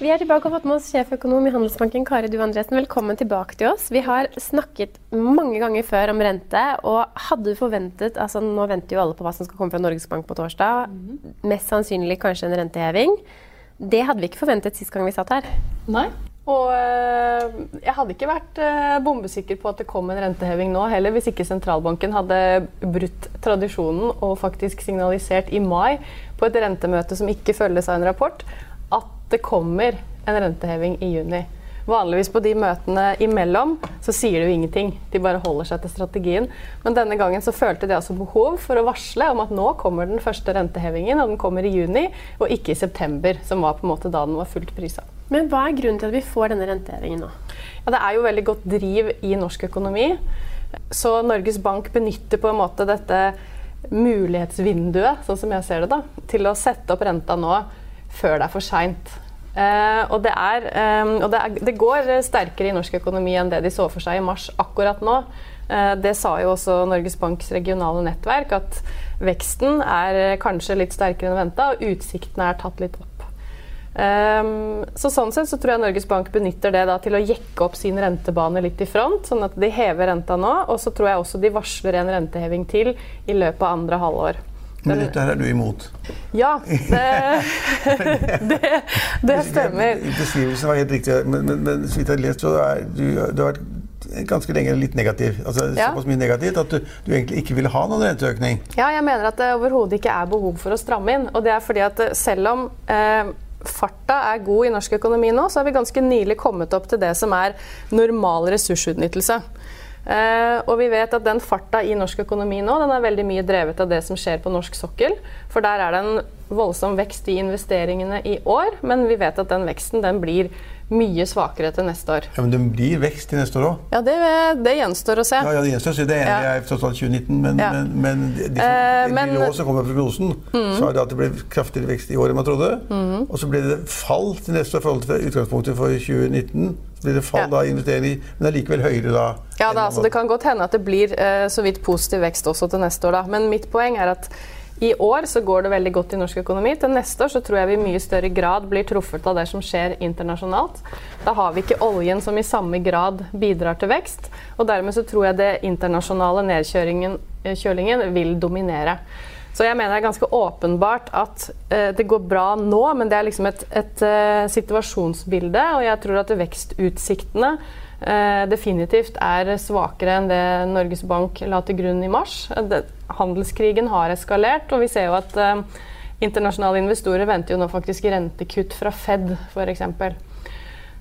Vi er tilbake og fått med oss sjeføkonom i Handelsbanken Kari Du Andresen. Velkommen tilbake til oss. Vi har snakket mange ganger før om rente. og hadde du forventet, altså Nå venter jo alle på hva som skal komme fra Norges Bank på torsdag. Mest sannsynlig kanskje en renteheving. Det hadde vi ikke forventet sist gang vi satt her. Nei. Og øh, jeg hadde ikke vært øh, bombesikker på at det kom en renteheving nå heller, hvis ikke sentralbanken hadde brutt tradisjonen og faktisk signalisert i mai på et rentemøte som ikke følges av en rapport, det kommer en renteheving i juni. Vanligvis på de møtene imellom så sier de jo ingenting. De bare holder seg til strategien. Men denne gangen så følte de altså behov for å varsle om at nå kommer den første rentehevingen, og den kommer i juni, og ikke i september, som var på en måte da den var fullt prisa. Men hva er grunnen til at vi får denne rentehevingen nå? Ja, det er jo veldig godt driv i norsk økonomi. Så Norges Bank benytter på en måte dette mulighetsvinduet, sånn som jeg ser det, da, til å sette opp renta nå før det er for seint. Uh, og, det, er, um, og det, er, det, går sterkere i norsk økonomi enn det de så for seg i mars akkurat nå. Uh, det sa jo også Norges Banks regionale nettverk, at veksten er kanskje litt sterkere enn venta, og utsiktene er tatt litt opp. Um, så Sånn sett så tror jeg Norges Bank benytter det da til å jekke opp sin rentebane litt i front, sånn at de hever renta nå. Og så tror jeg også de varsler en renteheving til i løpet av andre halvår. Men dette her er du imot? Ja, det, det, det stemmer. Beskrivelsen var helt riktig. Men, men, men så vidt jeg har lest, så er du, du har vært ganske lenge litt negativ. Altså ja. Såpass mye negativt at du, du, egentlig ikke vil ha noen renteøkning. Ja, jeg mener at det overhodet ikke er behov for å stramme inn. Og det er fordi at selv om eh, farta er god i norsk økonomi nå, så har vi ganske nylig kommet opp til det som er normal ressursutnyttelse. Uh, og vi vet at den farta i norsk økonomi nå den er veldig mye drevet av det som skjer på norsk sokkel. For der er det en voldsom vekst i investeringene i år, men vi vet at den veksten den blir mye svakere til neste år. Ja, Men det blir vekst til neste år òg? Ja, det, det, gjenstår å se. Ja, ja det gjenstår å se. Det ene ja. er tross alt 2019, men, ja. men, men de, de, eh, de de som kommer fra prognosen, mm. så er det at det ble kraftigere vekst i år enn man trodde. Mm. Og så ble det fall til neste år i forhold til utgangspunktet for 2019. Så blir det fall ja. da i investering, men likevel høyere da. Ja, da, altså, Det kan godt hende at det blir eh, så vidt positiv vekst også til neste år, da. Men mitt poeng er at i år så går det veldig godt i norsk økonomi. Til neste år så tror jeg vi i mye større grad blir truffet av det som skjer internasjonalt. Da har vi ikke oljen som i samme grad bidrar til vekst. Og dermed så tror jeg det internasjonale nedkjølingen eh, vil dominere. Så jeg mener det er ganske åpenbart at eh, det går bra nå, men det er liksom et, et uh, situasjonsbilde. Og jeg tror at vekstutsiktene uh, definitivt er svakere enn det Norges Bank la til grunn i mars. Det, handelskrigen har eskalert, og vi ser jo at uh, internasjonale investorer venter jo nå faktisk rentekutt fra Fed, f.eks.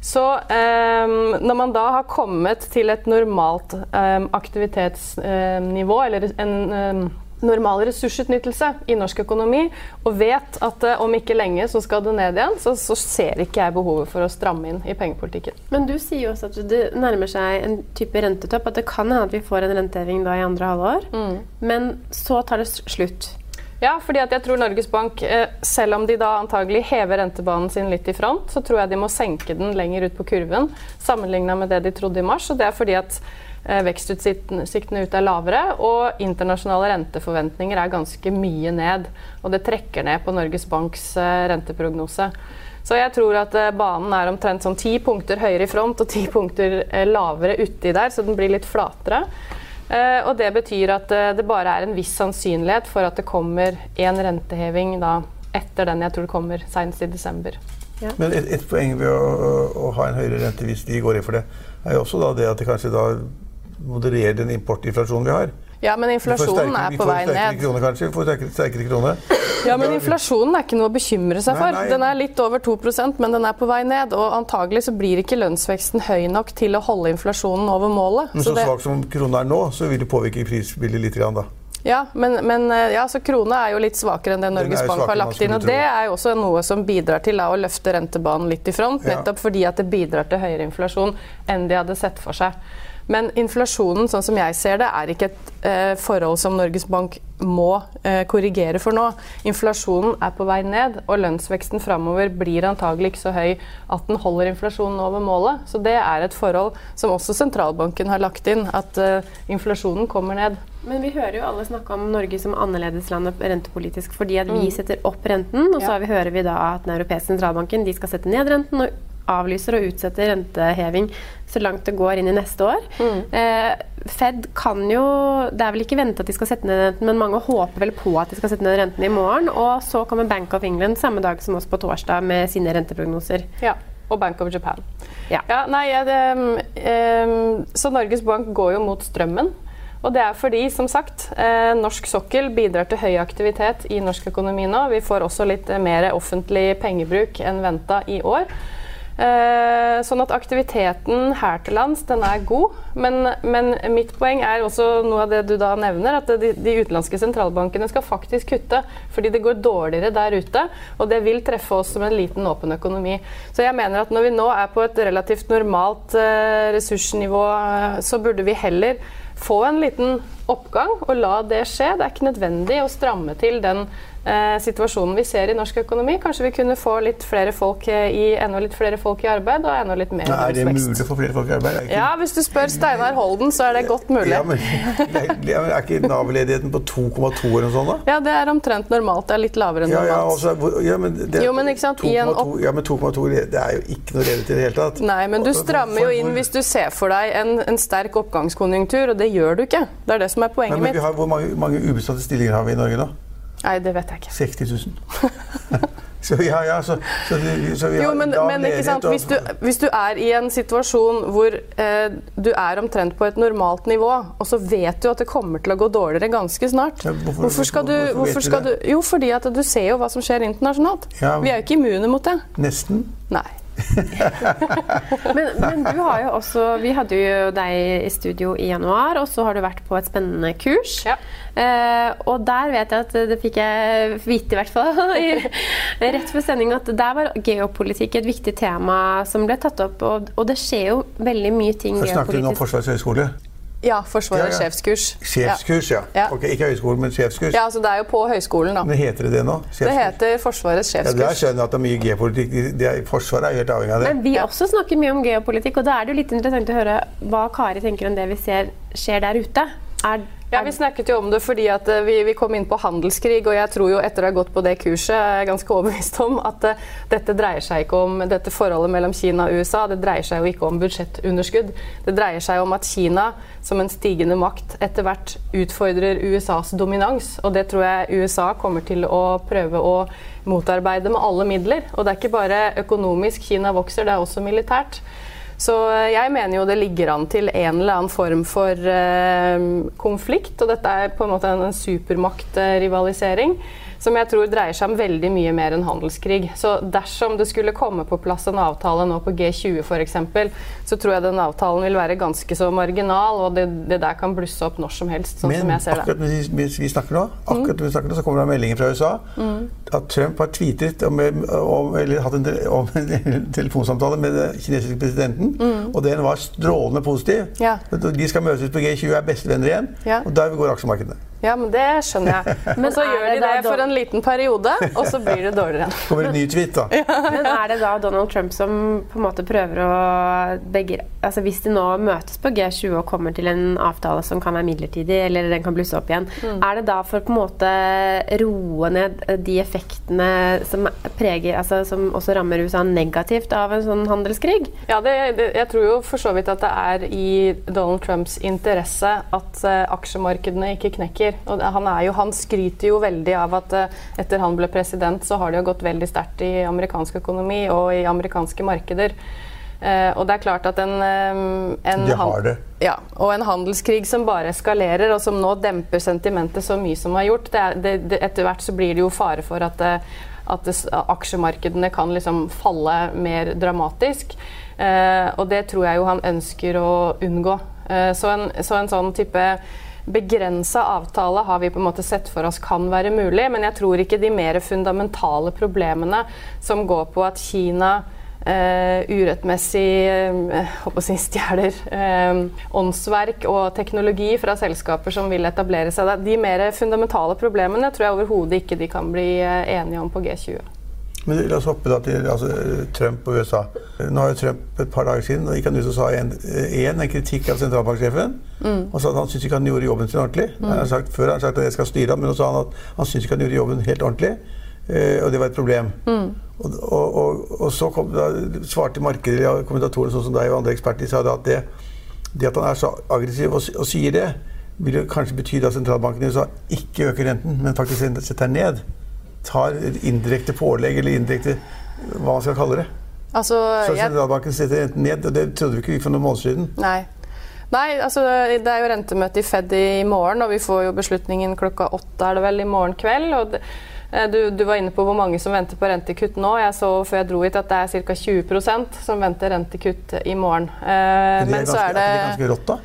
Så um, når man da har kommet til et normalt um, aktivitetsnivå, eller en normal ressursutnyttelse i norsk økonomi, og vet at uh, om ikke lenge så skal det ned igjen, så, så, ser ikke jeg behovet for å stramme inn i pengepolitikken. Men du sier jo også at det nærmer seg en type rentetopp, at det kan hende at vi får en renteheving da i andre halvår, mm. men så tar det slutt. Ja, fordi at jeg tror Norges Bank, eh, selv om de da antagelig hever rentebanen sin litt i front, så tror jeg de må senke den lenger ut på kurven sammenligna med det de trodde i mars. og det er fordi at Eh, vekstutsiktene ut er lavere, og internasjonale renteforventninger er ganske mye ned. Og det trekker ned på Norges Banks eh, renteprognose. Så jeg tror at eh, banen er omtrent sånn ti punkter høyere i front og ti punkter lavere uti der, så den blir litt flatere. Og det betyr at det bare er en viss sannsynlighet for at det kommer en renteheving da, etter den jeg tror det kommer senest i desember. Ja. Men et, et, poeng ved å, å, ha en høyere rente hvis de går inn for det, er jo også da det at det kanskje da moderere den importinflasjonen vi har. Ja, men inflasjonen er på vei ned. Krone, kanskje? Vi får sterkere, sterkere krone. Ja, men inflasjonen er ikke noe å bekymre seg for. Nei, nei. Den er litt over 2% men den er på vei ned. Og antagelig så blir ikke lønnsveksten høy nok til å holde inflasjonen over målet. Men så, så det... svak som krona er nå, så vil det påvirke prisbildet litt da. Ja, men, men eh, ja, så krona er jo litt svakere enn det Norges Bank har lagt inn. og Det er jo også noe som bidrar til da, å løfte rentebanen litt i front, nettopp fordi at det bidrar til høyere inflasjon enn de hadde sett for seg. Men inflasjonen, sånn som jeg ser det, er ikke et eh, forhold som Norges Bank må eh, korrigere for nå. Inflasjonen er på vei ned, og lønnsveksten framover blir antagelig ikke så høy at den holder inflasjonen over målet. Så det er et forhold som også sentralbanken har lagt inn, at eh, inflasjonen kommer ned. Men vi hører jo alle snakke om Norge som annerledesland rentepolitisk fordi at vi mm. setter opp renten, og så ja. hører vi da at den europeiske sentralbanken de skal sette ned renten og avlyser og utsetter renteheving så langt det går inn i neste år. Mm. Eh, Fed kan jo Det er vel ikke ventet at de skal sette ned renten, men mange håper vel på at de skal sette ned renten i morgen. Og så kommer Bank of England samme dag som oss på torsdag med sine renteprognoser. Ja, og Bank of Japan. Ja. ja nei, det, um, så Norges Bank går jo mot strømmen. Og det er fordi, som sagt, eh, norsk sokkel bidrar til høy aktivitet i norsk økonomi nå. Vi får også litt mer offentlig pengebruk enn venta i år. Eh, sånn at aktiviteten her til lands den er god. Men, men, mitt poeng er også noe av det du da nevner, at de, de, utenlandske sentralbankene skal faktisk kutte fordi det går dårligere der ute. Og det vil treffe oss som en liten, åpen økonomi. Så jeg mener at når vi nå er på et relativt normalt uh, ressursnivå, uh, så burde vi heller få en liten oppgang og la det skje. Det er ikke nødvendig å stramme til den eh, situasjonen vi ser i norsk økonomi. Kanskje vi kunne få litt flere folk eh, i, enda litt flere folk i arbeid og enda litt mer Er det mulig å få flere folk i arbeid? Ja, Hvis du spør Steinar Holden, så er det godt mulig. Ja, men, er ikke Nav-ledigheten på 2,2 eller noe sånt? da? Ja, det er omtrent normalt. Det er litt lavere enn normalt. Ja, også, ja, men det, jo, men ikke sant? 2, opp... ja, men 2,2 det er jo ikke noe ledighet i det hele tatt. Nei, men du strammer jo inn hvis du ser for deg en, en sterk oppgangskonjunktur, og det gjør du ikke. Det er det som er poenget Nei, mitt. Har, hvor mange, mange ubestemte stillinger har vi i Norge nå? Nei, det vet jeg ikke. 60 000. så ja, ja, så, så, så vi jo, men, men ikke sant? Hvis du, hvis du, er i en situasjon hvor eh, du er omtrent på et normalt nivå, og så vet du at det kommer til å gå dårligere ganske snart ja, hvorfor, hvorfor, skal, du, hvorfor skal du, Jo, fordi at du ser jo hva som skjer internasjonalt. Ja, vi er jo ikke immune mot det. Nesten. Nei. men, men, du har jo også Vi hadde jo deg i studio i januar, og så har du vært på et spennende kurs. Ja. Eh, og der vet jeg at det fikk jeg vite, i hvert fall, i, rett før sending, at der var geopolitikk et viktig tema som ble tatt opp. Og, og det skjer jo veldig mye ting geopolitisk. Snakker du om Forsvarets høgskole? Ja, Forsvarets ja, ja. sjefskurs. Sjefskurs, ja. ja. Ok, Ikke høyskolen, men sjefskurs. Ja, altså Det er jo på høyskolen, da. Men Heter det det nå? Sjefskurs? Det heter Forsvarets sjefskurs. Ja, Der skjønner jeg at det er mye geopolitikk. Forsvaret er helt avhengig av det. Men vi også snakker mye om geopolitikk, og da er det jo litt interessant å høre hva Kari tenker om det vi ser skjer der ute. Er ja, Vi snakket jo om det fordi at eh, vi, vi, kom inn på handelskrig. Og jeg tror jo etter å ha gått på det kurset, er jeg ganske overbevist om at uh, dette dreier seg ikke om dette forholdet mellom Kina og USA. Det dreier seg jo ikke om budsjettunderskudd. Det dreier seg om at Kina som en stigende makt etter hvert utfordrer USAs dominans. Og det tror jeg USA kommer til å prøve å motarbeide med alle midler. Og det er ikke bare økonomisk Kina vokser, det er også militært. Så eh, jeg mener jo det ligger an til en eller annen form for eh, konflikt. Og dette er på en måte en, supermaktrivalisering som jeg tror dreier seg om veldig mye mer enn handelskrig. Så dersom det skulle komme på plass en avtale nå på G20 f.eks., så tror jeg den avtalen vil være ganske så marginal, og det, det der kan blusse opp når som helst. sånn Men, som jeg ser akkurat Men vi snakker nå, akkurat mm. vi snakker nå, så kommer det meldinger fra USA mm. at Trump har tweetet om, om, eller hatt en, om en telefonsamtale med den kinesiske presidenten, mm. og den var strålende positiv. Ja. De skal møtes på G20, er bestevenner igjen, ja. og der går aksjemarkedene. Ja, men det skjønner jeg. Men så gjør de det, det for en liten periode, og så blir det dårligere. Kommer en ny tweet, da. Men er det da Donald Trump som på en måte prøver å begge, altså Hvis de nå møtes på G20 og kommer til en avtale som kan være midlertidig, eller den kan blusse opp igjen, mm. er det da for på en måte roe ned de effektene som preger, altså som også rammer USA negativt av en sånn handelskrig? Ja, det, det, jeg tror jo for så vidt at det er i Donald Trumps interesse at uh, aksjemarkedene ikke knekker mennesker. Og han, jo, han, skryter jo veldig av at uh, etter han ble president, så har det jo gått veldig sterkt i amerikansk økonomi og i amerikanske markeder. Uh, og det er klart at en, um, en De har det. Ja, og en handelskrig som bare eskalerer, og som nå demper sentimentet så mye som har gjort, det det, det, etter hvert så blir det jo fare for at, at aksjemarkedene kan liksom falle mer dramatisk. Uh, og det tror jeg jo han ønsker å unngå. så, en, så en sånn type begrensa avtale har vi på en måte sett for oss kan være mulig, men jeg tror ikke de mer fundamentale problemene som går på at Kina Uh, urettmessig uh, si, stjeler uh, åndsverk og teknologi fra selskaper som vil etablere seg. De mer fundamentale problemene tror jeg overhodet ikke de kan bli enige om på G20. Men La oss hoppe da til altså, Trump og USA. Nå har jo Trump et par dager siden og gikk han ut og sa en, en, en kritikk av sentralbanksjefen. Mm. Og sa at han syntes ikke han gjorde jobben sin ordentlig. Mm. Han har sagt, før har han sagt at jeg skal styre men nå sa han at han syntes ikke han gjorde jobben helt ordentlig. Uh, og det var et problem. Mm. Og, og, og, og, så kom, da, svarte markedet, ja, kommentatorene sånn som deg og andre eksperter, de sa at det, det, at han er så aggressiv og, og sier det, vil jo kanskje bety at sentralbanken i USA ikke øker renten, men faktisk setter den ned. Tar indirekte pålegg, eller indirekte hva man skal kalle det. Altså, så sentralbanken setter renten ned, og det trodde vi ikke for noen måneder siden. Nei. Nei, altså det er jo rentemøte i Fed i morgen, og vi får jo beslutningen klokka åtte er det vel i morgen kveld. og det Eh, du, du, var inne på hvor mange som venter på rentekutt nå. Jeg så før jeg dro hit at det er ca. 20% som venter rentekutt i morgen. Eh, men, men så er det, er det ganske rått, da?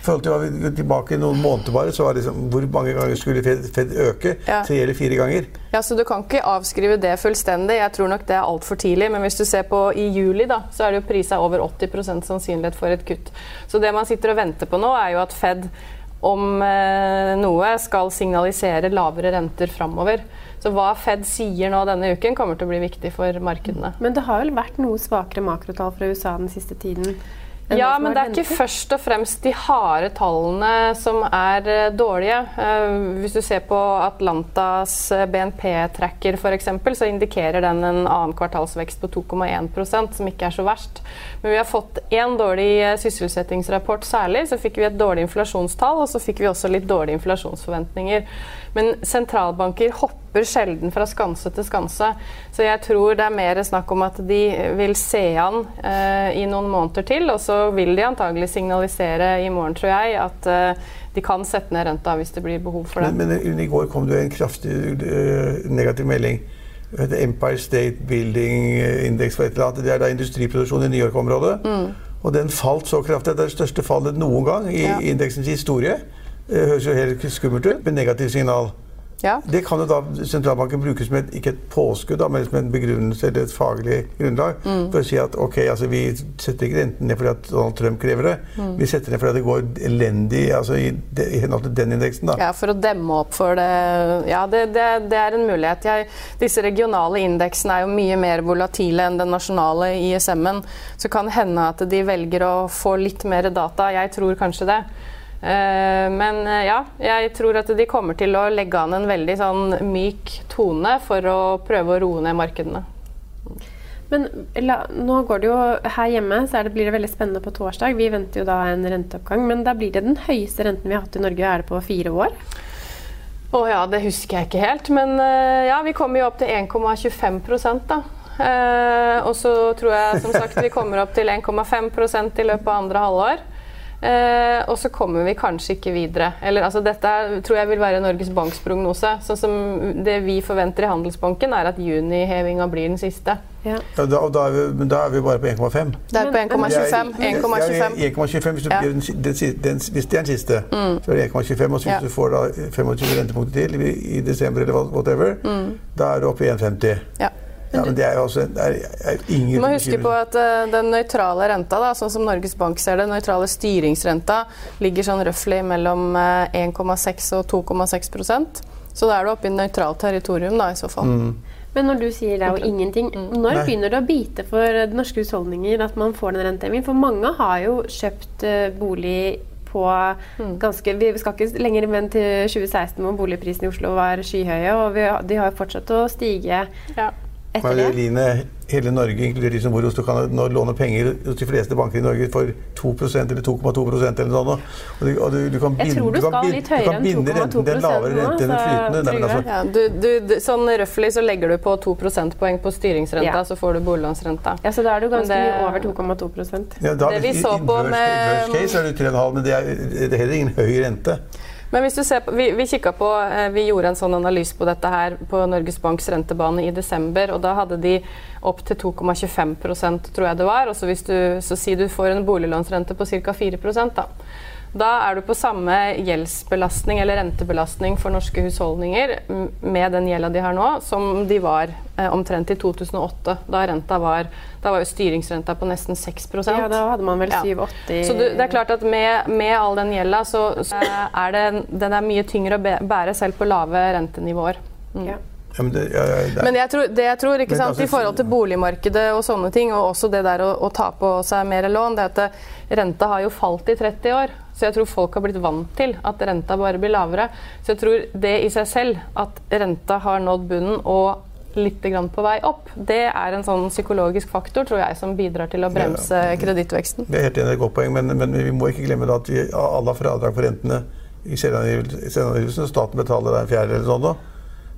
I forhold til hva vi tilbake noen måneder bare, så var det liksom, Hvor mange ganger skulle Fed, Fed øke? Ja. Tre eller fire ganger? Ja, så Du kan ikke avskrive det fullstendig. Jeg tror nok det er altfor tidlig. Men hvis du ser på i juli, da, så er det jo prisa over 80% sannsynlighet for et kutt. Så det man sitter og venter på nå, er jo at Fed om eh, noe skal signalisere lavere renter framover. Så hva Fed sier nå denne uken, kommer til å bli viktig for markedene. Men det har vel vært noe svakere makrotall fra USA den siste tiden? Ja, men det er ikke først og fremst de harde tallene som er eh, dårlige. Uh, hvis du ser på Atlantas eh, BNP-tracker f.eks., så indikerer den en annen kvartalsvekst på 2,1% som ikke er så verst. Men vi har fått én dårlig sysselsettingsrapport særlig. Så fikk vi et dårlig inflasjonstall, og så fikk vi også litt dårlige inflasjonsforventninger. Men sentralbanker hopper sjelden fra skanse til skanse. Så jeg tror det er mer snakk om at de vil se an eh, i noen måneder til, og så vil de antagelig signalisere i morgen, tror jeg, at eh, de kan sette ned renta hvis det blir behov for det. Men, men i går kom det en kraftig uh, negativ melding. Empire State Building Index for et eller annet. Det er da industriproduksjon i New York-området. Mm. Og den falt så kraftig. Det er det største fallet noen gang i ja. indeksens historie. Det høres jo helt skummelt ut, med negativt signal. Ja. Det kan jo da sentralbanken bruke som et, ikke et påskudd, da, men som en begrunnelse eller et faglig grunnlag mm. for å si at ok, altså vi setter ikke renten ned fordi at Donald Trump krever det. Mm. Vi setter ned fordi det går elendig altså i, i henhold til den indeksen. da. Ja, For å demme opp for det. Ja, det, det, det er en mulighet. Jeg, disse regionale indeksene er jo mye mer volatile enn den nasjonale ISM-en. Så kan hende at de velger å få litt mer data. Jeg tror kanskje det. Eh, men eh, ja, jeg tror at de kommer til å legge an en veldig sånn myk tone for å prøve å roe ned markedene. Men la, nå går det jo her hjemme, så det, blir det veldig spennende på torsdag. Vi venter jo da en renteoppgang, men da blir det den høyeste renten vi har hatt i Norge. Er det på fire år? Å ja, det husker jeg ikke helt. Men eh, ja, vi kommer jo opp til 1,25% da. og så tror jeg som sagt vi kommer opp til 1,5% i løpet av andre halvår. Eh, og så kommer vi kanskje ikke videre. Eller, altså, dette tror jeg vil være Norges Banks prognose. Sånn som det vi forventer i Handelsbanken, er at junihevinga blir den siste. Ja. Ja, da, da, er vi, da er vi bare på 1,5. Det er på 1,25. 1,25. Hvis, ja. hvis, hvis, det er den siste, mm. så er det 1,25. Og hvis du får da 25 rentepunkter til i, i desember eller whatever, mm. da er du oppe i 1,50. Ja. Men det er jo også det er, er ingen Du må huske på at uh, den nøytrale renta, da, sånn som Norges Bank ser det, den nøytrale styringsrenta ligger sånn røftlig mellom uh, eh, 1,6 og 2,6% Så da er du oppe i nøytralt territorium, da, i så fall. Mm. Men når du sier det er jo ingenting, mm. når Nei. begynner det å bite for norske husholdninger at man får den rentehevingen? For mange har jo kjøpt uh, bolig på mm. ganske Vi skal ikke lenger enn til 2016 hvor boligprisene i Oslo var skyhøye, og vi, de har jo fortsatt å stige. Ja etter det. Line, hele Norge, inkludert de som bor i Oslo, kan nå låne penger hos de fleste banker i Norge for 2% eller 2,2 eller noe sånt. Og du, og du, du kan binde, du kan binde, du kan binde renten til en lavere rente enn flytende. Nei, altså. ja, du, sånn røftlig så legger du på 2 prosentpoeng på styringsrenta, ja. så får du boliglånsrenta. Ja, så da er du ganske det, mye over 2,2 ja, da, Det vi så på med Worst case er du 3,5, men det er, det er heller ingen høy rente. Men hvis du ser på, vi, vi, på, eh, vi gjorde en sånn analyse på dette her på Norges Banks rentebane i desember. og Da hadde de opp til 2,25% tror jeg det var. Og så du så si du får en boliglånsrente på ca. 4 da. Da er du på samme gjeldsbelastning eller rentebelastning for norske husholdninger med den gjelda de har nå, som de var eh, omtrent i 2008. Da, renta var, da var jo styringsrenta på nesten 6% Ja, da hadde man vel 7-80 ja. Så du, det er klart at med, med all den gjelda, så, så, er det, den er mye tyngre å bære selv på lave rentenivåer. Mm. Ja. Ja, men, det, ja, det, men jeg tror, det jeg tror ikke sant, altså, i forhold til boligmarkedet og sånne ting, og også det der å, å ta på seg mer lån, det er at renta har jo falt i 30 år. Så jeg tror folk har blitt vant til at renta bare blir lavere. Så jeg tror det i seg selv, at renta har nådd bunnen og litt på vei opp, det er en sånn psykologisk faktor tror jeg, som bidrar til å bremse ja, kredittveksten. Det er helt enig, det et godt poeng, men, men, vi må ikke glemme at vi alle har fradrag for rentene i selvangivelsen. Staten betaler en fjerde eller sånn.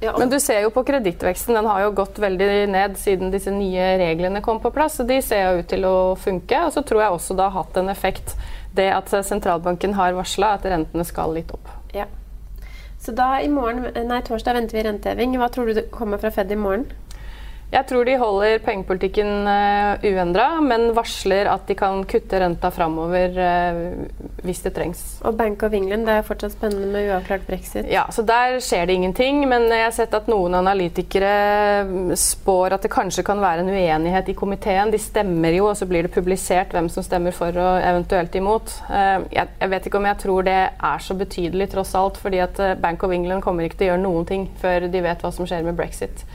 Ja, Men du ser jo på kredittveksten. Den har jo gått veldig ned siden disse nye reglene kom på plass. så De ser jo ut til å funke. Og så tror jeg også det har hatt en effekt, det at sentralbanken har varsla at rentene skal litt opp. Ja. Så da i morgen, nei, torsdag venter vi renteheving. Hva tror du kommer fra Fed i morgen? Jeg tror de holder pengepolitikken uh, eh, uendra, men varsler at de kan kutte renta framover uh, hvis det trengs. Og Bank of England, det er fortsatt spennende med uavklart brexit? Ja, så der skjer det ingenting. Men jeg har sett at noen analytikere mm, spår at det kanskje kan være en uenighet i komiteen. De stemmer jo, og så blir det publisert hvem som stemmer for og eventuelt imot. Uh, jeg, jeg, vet ikke om jeg tror det er så betydelig, tross alt. fordi at Bank of England kommer ikke til å gjøre noen ting før de vet hva som skjer med brexit.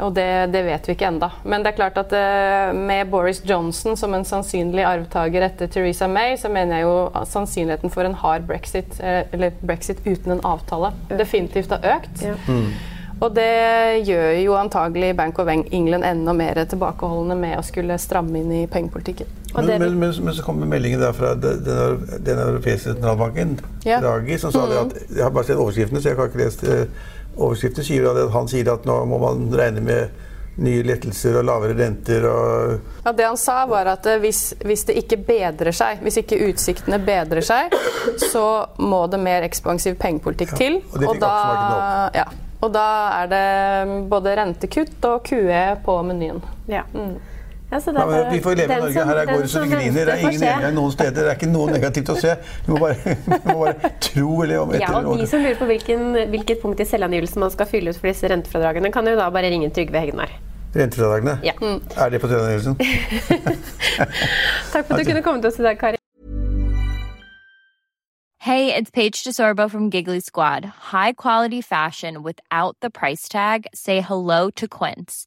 Og det, det, vet vi ikke enda. Men det er klart at uh, med Boris Johnson som en sannsynlig arvtaker etter Theresa May, så mener jeg jo sannsynligheten for en hard brexit, uh, eller brexit uten en avtale, definitivt har økt. Ja. Mm. Og det gjør jo antagelig Bank of England enda mer tilbakeholdne med å skulle stramme inn i pengepolitikken. Men, men, men, men, så kommer meldingen der fra den, den europeiske sentralbanken, ja. Draghi, som sa mm. det at Jeg har bare sett overskriftene, så jeg har ikke lest uh, Overskriften sier at han sier at nå må man regne med nye lettelser og lavere renter og ja, Det han sa, var at eh, hvis, hvis, det ikke bedrer seg, hvis ikke utsiktene bedrer seg, så må det mer ekspansiv pengepolitikk til. Ja, og, og, da, ja, og da er det både rentekutt og QE på menyen. Ja. Mm. Ja, er, vi får leve i Norge. Som, her er gårder som griner. Det er ingen nedgang noen steder. Det er ikke noe negativt å se. Vi må bare, vi må bare tro eller om etter. Ja, og de som lurer på hvilken, hvilket punkt i selvangivelsen man skal fylle ut for disse rentefradragene, kan jo da bare ringe Trygve Hegnar. Rentefradragene? Ja. Mm. Er det på selvangivelsen? Takk for at du kunne komme til oss i dag, Kari. Hey, it's Paige DeSorbo from Giggly Squad. High quality fashion without the price tag. Say hello to Quince.